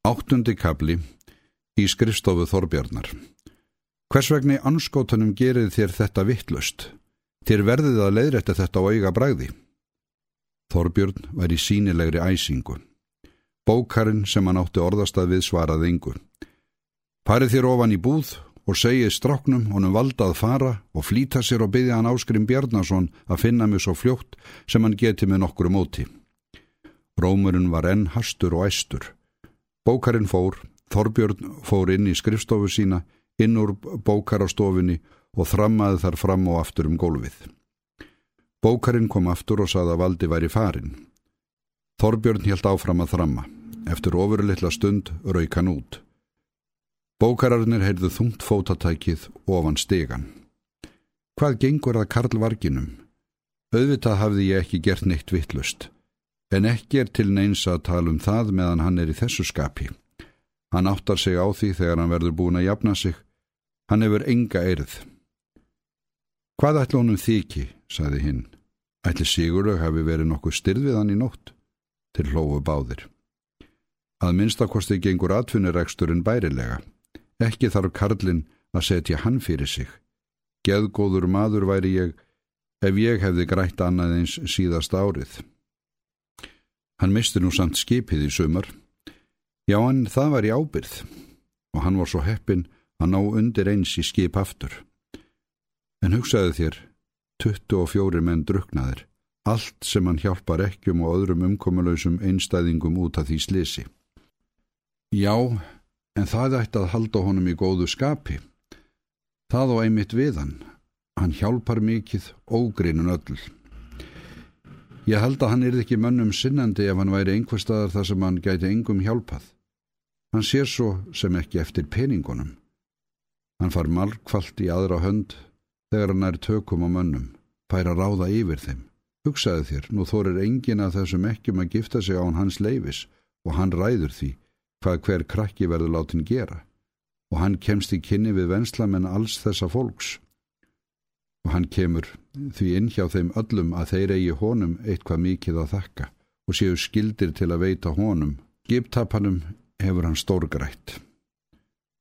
Áttundi kabli í skrifstofu Þorbjarnar. Hvers vegni anskótanum gerir þér þetta vittlust? Þér verðið að leiðrætta þetta á eiga bræði. Þorbjörn var í sínilegri æsingu. Bókarinn sem hann átti orðastað við svaraði yngu. Parið þér ofan í búð og segið stráknum honum valda að fara og flýta sér og byggja hann Áskrim Bjarnason að finna mig svo fljótt sem hann geti með nokkru móti. Rómurinn var enn hastur og æstur. Bókarinn fór, Þorbjörn fór inn í skrifstofu sína, inn úr bókarastofinni og þrammaði þar fram og aftur um gólfið. Bókarinn kom aftur og saði að Valdi væri farin. Þorbjörn helt áfram að þramma. Eftir ofurlittla stund rauk hann út. Bókararnir heyrðu þungt fótatækið ofan stegan. Hvað gengur að Karl Varginum? Auðvitað hafði ég ekki gert neitt vittlust en ekki er til neins að tala um það meðan hann er í þessu skapi. Hann áttar sig á því þegar hann verður búin að jafna sig. Hann hefur enga eirð. Hvað ætla honum þykji, saði hinn. Ætli Sigurlaug hafi verið nokkuð styrð við hann í nótt, til hlófu báðir. Að minnstakosti gengur atvinnureksturinn bærilega. Ekki þarf Karlinn að setja hann fyrir sig. Geðgóður maður væri ég ef ég hefði grætt annað eins síðast árið. Hann misti nú samt skipið í sumar. Já, en það var í ábyrð og hann var svo heppin að ná undir eins í skip aftur. En hugsaði þér, 24 menn druknaðir, allt sem hann hjálpar ekkjum og öðrum umkomulöysum einstæðingum út af því slisi. Já, en það ætti að halda honum í góðu skapi. Það og einmitt við hann. Hann hjálpar mikið, ógrinun öll. Ég held að hann er ekki mönnum sinnandi ef hann væri einhver staðar þar sem hann gæti engum hjálpað. Hann sér svo sem ekki eftir peningunum. Hann far margfalt í aðra hönd þegar hann er tökum á mönnum, fær að ráða yfir þeim. Hugsaði þér, nú þórir engin að þessum ekkjum að gifta sig án hans leifis og hann ræður því hvað hver krakki verður látin gera og hann kemst í kynni við venslamenn alls þessa fólks og hann kemur því inn hjá þeim öllum að þeir eigi honum eitthvað mikið að þakka og séu skildir til að veita honum. Skiptapanum hefur hann stórgrætt.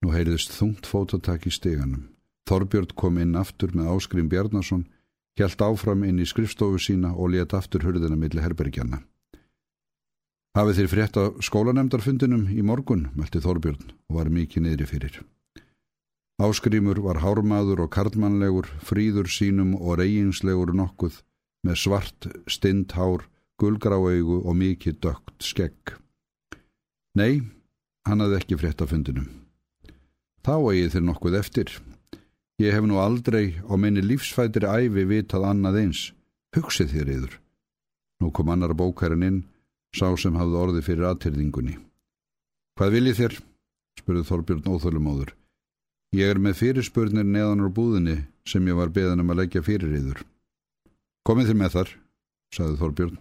Nú heyrðist þungt fótatak í steganum. Þorbjörn kom inn aftur með Áskrim Bjarnason, hjælt áfram inn í skrifstofu sína og let aftur hurðina millir herbergjana. Hafið þeir frétta skólanemdarfundinum í morgun, mælti Þorbjörn og var mikið niðri fyrir. Áskrimur var hármaður og karlmannlegur, fríður sínum og reyjingslegur nokkuð, með svart, stind hár, gulgráaugu og mikið dögt skegg. Nei, hann hafði ekki frétt af fundinum. Þá eigið þér nokkuð eftir. Ég hef nú aldrei á minni lífsfætri æfi vitað annað eins. Hugsið þér yður. Nú kom annar bókærin inn, sá sem hafði orði fyrir aðtyrðingunni. Hvað viljið þér? spurði Þorbjörn óþölumóður. Ég er með fyrirspurnir neðan úr búðinni sem ég var beðan um að leggja fyrir yður. Komið þið með þar, saði Þorbjörn.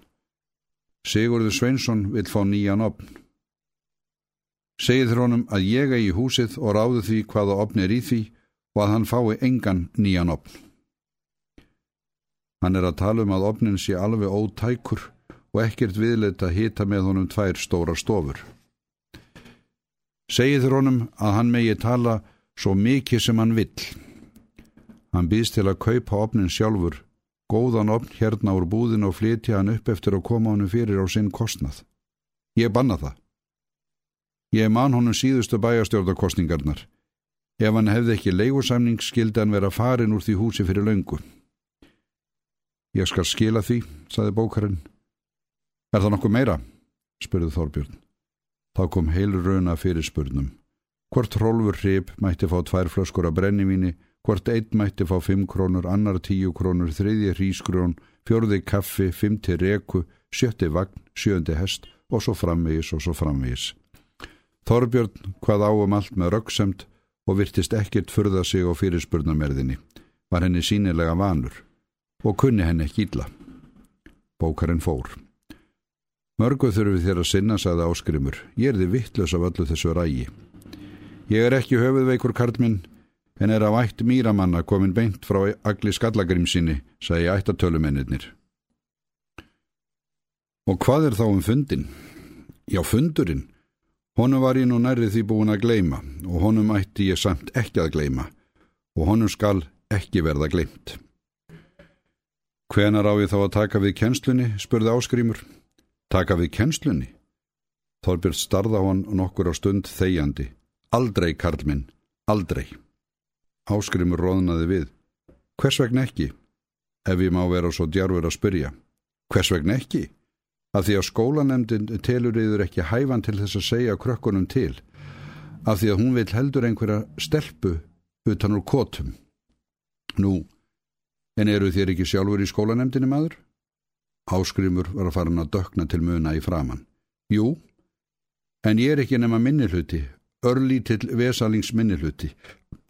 Sigurður Sveinsson vil fá nýjan opn. Segið þér honum að ég er í húsið og ráðu því hvaða opn er í því og að hann fái engan nýjan opn. Hann er að tala um að opnin sé alveg ótækur og ekkert viðleitt að hita með honum tvær stóra stofur. Segið þér honum að hann megi tala svo mikið sem hann vill. Hann býðst til að kaupa opnin sjálfur, góðan opn hérna úr búðin og flytja hann upp eftir að koma honum fyrir á sinn kostnað. Ég banna það. Ég man honum síðustu bæjastjórnarkostningarnar. Ef hann hefði ekki leigusamning skildi hann vera farin úr því húsi fyrir laungu. Ég skal skila því, saði bókarinn. Er það nokkuð meira? spurði Þorbjörn. Þá kom heilur rauna fyrir spurnum. Hvort Rólfur Hrib mætti fá tvær flöskur af brennivíni, hvort einn mætti fá fimm krónur, annar tíu krónur, þriðji hrísgrón, fjörði kaffi, fymti reku, sjötti vagn, sjöndi hest og svo framvegis og svo framvegis. Þorbjörn hvað áum allt með röggsemt og virtist ekkert furða sig á fyrirspurnamerðinni, var henni sínilega vanur og kunni henni ekki ítla. Bókarinn fór. Mörgu þurfi þér að sinna, sagði áskrimur, ég er þið vittlös af öllu þessu rægi. Ég er ekki höfuðveikur karlminn, en er af ætt mýramanna komin beint frá agli skallagrimsinni, sagði ættatölumennir. Og hvað er þá um fundin? Já, fundurinn. Honum var ég nú nærrið því búin að gleima og honum ætti ég samt ekki að gleima og honum skal ekki verða gleimt. Hvenar á ég þá að taka við kjenslunni, spurði áskrimur. Taka við kjenslunni? Þorbjörn starða hann nokkur á stund þegjandi. Aldrei, Karl minn, aldrei. Áskrimur róðnaði við. Hvers vegna ekki? Ef ég má vera svo djarfur að spyrja. Hvers vegna ekki? af því að skólanemdin telur yfir ekki hæfan til þess að segja krökkunum til, af því að hún vil heldur einhverja stelpu utan úr kótum. Nú, en eru þér ekki sjálfur í skólanemdini maður? Áskrimur var að fara hann að dökna til muna í framann. Jú, en ég er ekki nema minnilhuti, örlítill vesalings minnilhuti.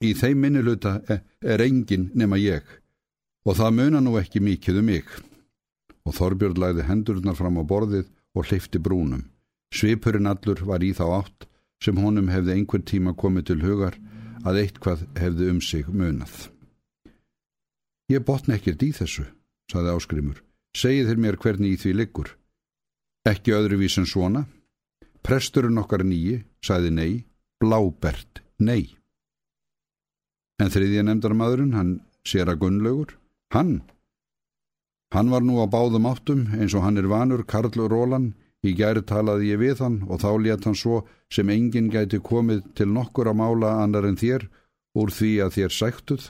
Í þeim minnilhuta er engin nema ég og það muna nú ekki mikið um mig og Þorbjörn læði hendurnar fram á borðið og hlifti brúnum. Svipurinn allur var í þá átt sem honum hefði einhver tíma komið til hugar að eitthvað hefði um sig munað. Ég botna ekkert í þessu, saði áskrimur. Segið þér mér hvernig í því liggur. Ekki öðruvís en svona. Presturinn okkar nýji, saði nei, blábert, nei. En þriðja nefndar maðurinn, hann sér að gunnlaugur, hann Hann var nú á báðum áttum eins og hann er vanur Karl Rólan, í gæri talaði ég við hann og þá létt hann svo sem enginn gæti komið til nokkur að mála annar en þér úr því að þér sæktuð.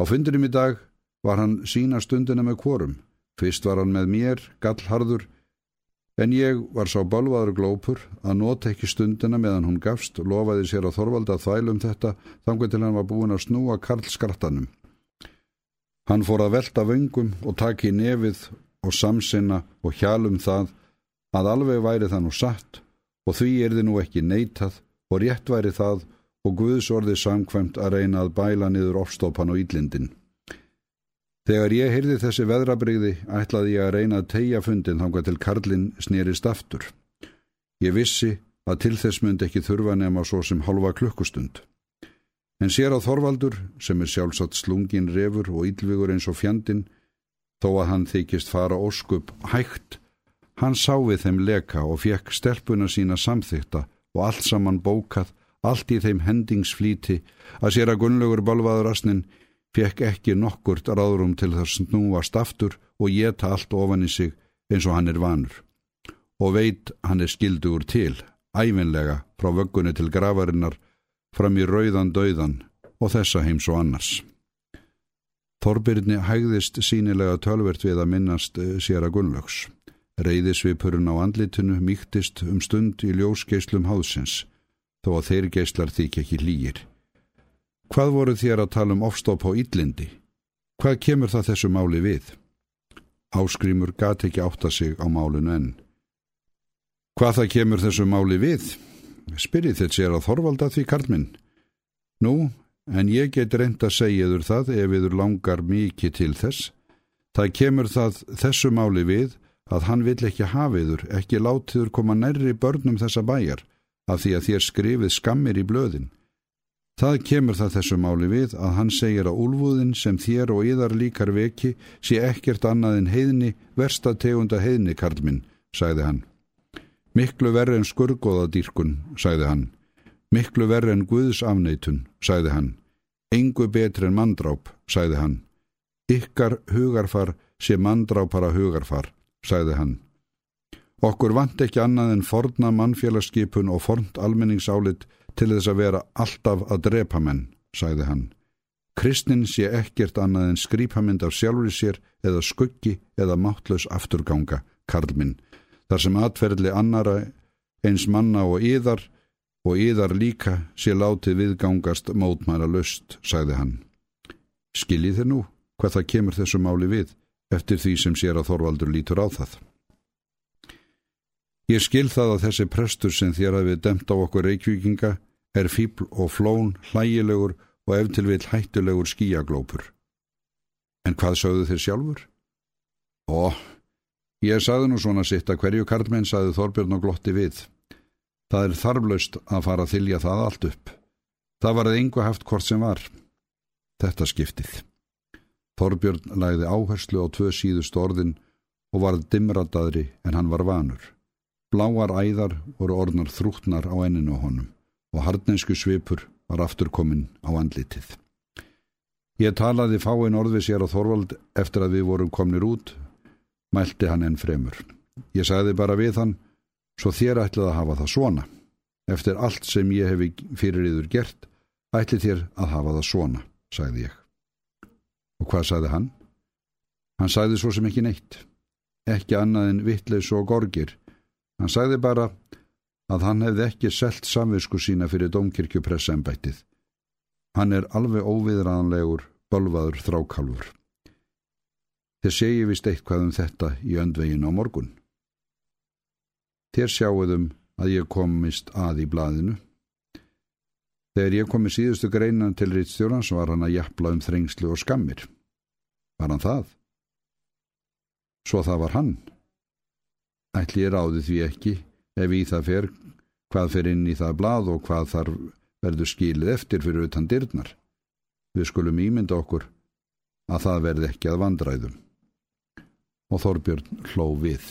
Á fundinum í dag var hann sína stundina með kvorum. Fyrst var hann með mér, gallharður, en ég var sá balvaður glópur að nota ekki stundina meðan hún gafst lofaði sér að Þorvalda þvælum þetta þangu til hann var búin að snúa Karl skrattanum. Hann fór að velta vöngum og taki nefið og samsinna og hjálum það að alveg væri það nú satt og því er þið nú ekki neitað og rétt væri það og Guðs orðið samkvæmt að reyna að bæla niður ofstópan og íllindin. Þegar ég heyrði þessi veðrabrigði ætlaði ég að reyna að tegja fundin þanga til Karlinn snerist aftur. Ég vissi að til þess myndi ekki þurfa nema svo sem halva klukkustund. En sér á Þorvaldur, sem er sjálfsagt slungin refur og ílvigur eins og fjandin, þó að hann þykist fara óskup hægt, hann sá við þeim leka og fekk stelpuna sína samþykta og allt saman bókað, allt í þeim hendingsflíti, að sér að Gunnlaugur Balvaður Asnin fekk ekki nokkurt ráðrum til þess snúast aftur og geta allt ofan í sig eins og hann er vanur. Og veit hann er skildugur til, æfinlega frá vöggunni til gravarinnar, fram í rauðan dauðan og þessa heims og annars. Þorbirni hægðist sínilega tölvert við að minnast eh, sér að Gunnlaugs. Reyðisvipurinn á andlitinu mýktist um stund í ljósgeislum hásins, þó að þeir geislar þykja ekki lýgir. Hvað voru þér að tala um ofstopp á Íllindi? Hvað kemur það þessu máli við? Áskrimur gati ekki átta sig á málinu enn. Hvað það kemur þessu máli við? Spyrið þitt sér að þorvalda því karlminn. Nú, en ég get reynd að segja þur það ef yður langar mikið til þess. Það kemur það þessu máli við að hann vill ekki hafiður, ekki látiður koma nærri börnum þessa bæjar af því að þér skrifið skammir í blöðin. Það kemur það þessu máli við að hann segir að úlfúðin sem þér og yðar líkar veki sé ekkert annað en heiðni, versta tegunda heiðni, Karlminn, sagði hann. Miklu verri en skurgoðadýrkun, sagði hann. Miklu verri en Guðsafneitun, sagði hann. Engu betri en mandráp, sagði hann. Ykkar hugarfar sé mandrápara hugarfar, sagði hann. Okkur vant ekki annað en forna mannfélagskipun og fornt almenningsálit til þess að vera alltaf að drepa menn, sagði hann. Kristnin sé ekkert annað en skrýpamind af sjálfur sér eða skuggi eða máttlaus afturganga, Karlminn, þar sem atferðli annara eins manna og yðar og yðar líka sé látið viðgangast mótmæra löst, sagði hann. Skiljið þér nú hvað það kemur þessu máli við eftir því sem sér að Þorvaldur lítur á það. Ég skil það að þessi prestur sem þér hafið demt á okkur reykvíkinga er fíbl og flón, hlægilegur og eftir vil hættulegur skíaglópur. En hvað sögðu þér sjálfur? Ó, Ég sagði nú svona sitt að hverju karlmenn sagði Þorbjörn og glotti við. Það er þarflaust að fara að þylja það allt upp. Það var eða yngu haft hvort sem var. Þetta skiptið. Þorbjörn læði áherslu á tvö síðust orðin og varð dimradaðri en hann var vanur. Bláar æðar voru orðnar þrútnar á enninu honum og hardnensku svipur var aftur komin á andlitið. Ég talaði fáinn orði sér á Þorvald eftir að við vorum komnir út, mælti hann enn fremur. Ég sagði bara við hann, svo þér ætlið að hafa það svona. Eftir allt sem ég hefi fyrir yður gert, ætlið þér að hafa það svona, sagði ég. Og hvað sagði hann? Hann sagði svo sem ekki neitt. Ekki annað en vittleis og gorgir. Hann sagði bara að hann hefði ekki selt samvisku sína fyrir domkirkjupressembættið. Hann er alveg óviðræðanlegur, bölvaður þrákálfur. Þér segi vist eitthvað um þetta í öndvegin á morgun. Þér sjáuðum að ég komist að í blaðinu. Þegar ég kom í síðustu greinan til Ritstjórnans var hann að jafla um þrengslu og skammir. Var hann það? Svo það var hann. Ætli ég ráði því ekki ef í það fer hvað fer inn í það blað og hvað þar verður skilið eftir fyrir utan dyrnar. Við skulum ímynda okkur að það verði ekki að vandræðum. Og Þorbjörn hló við.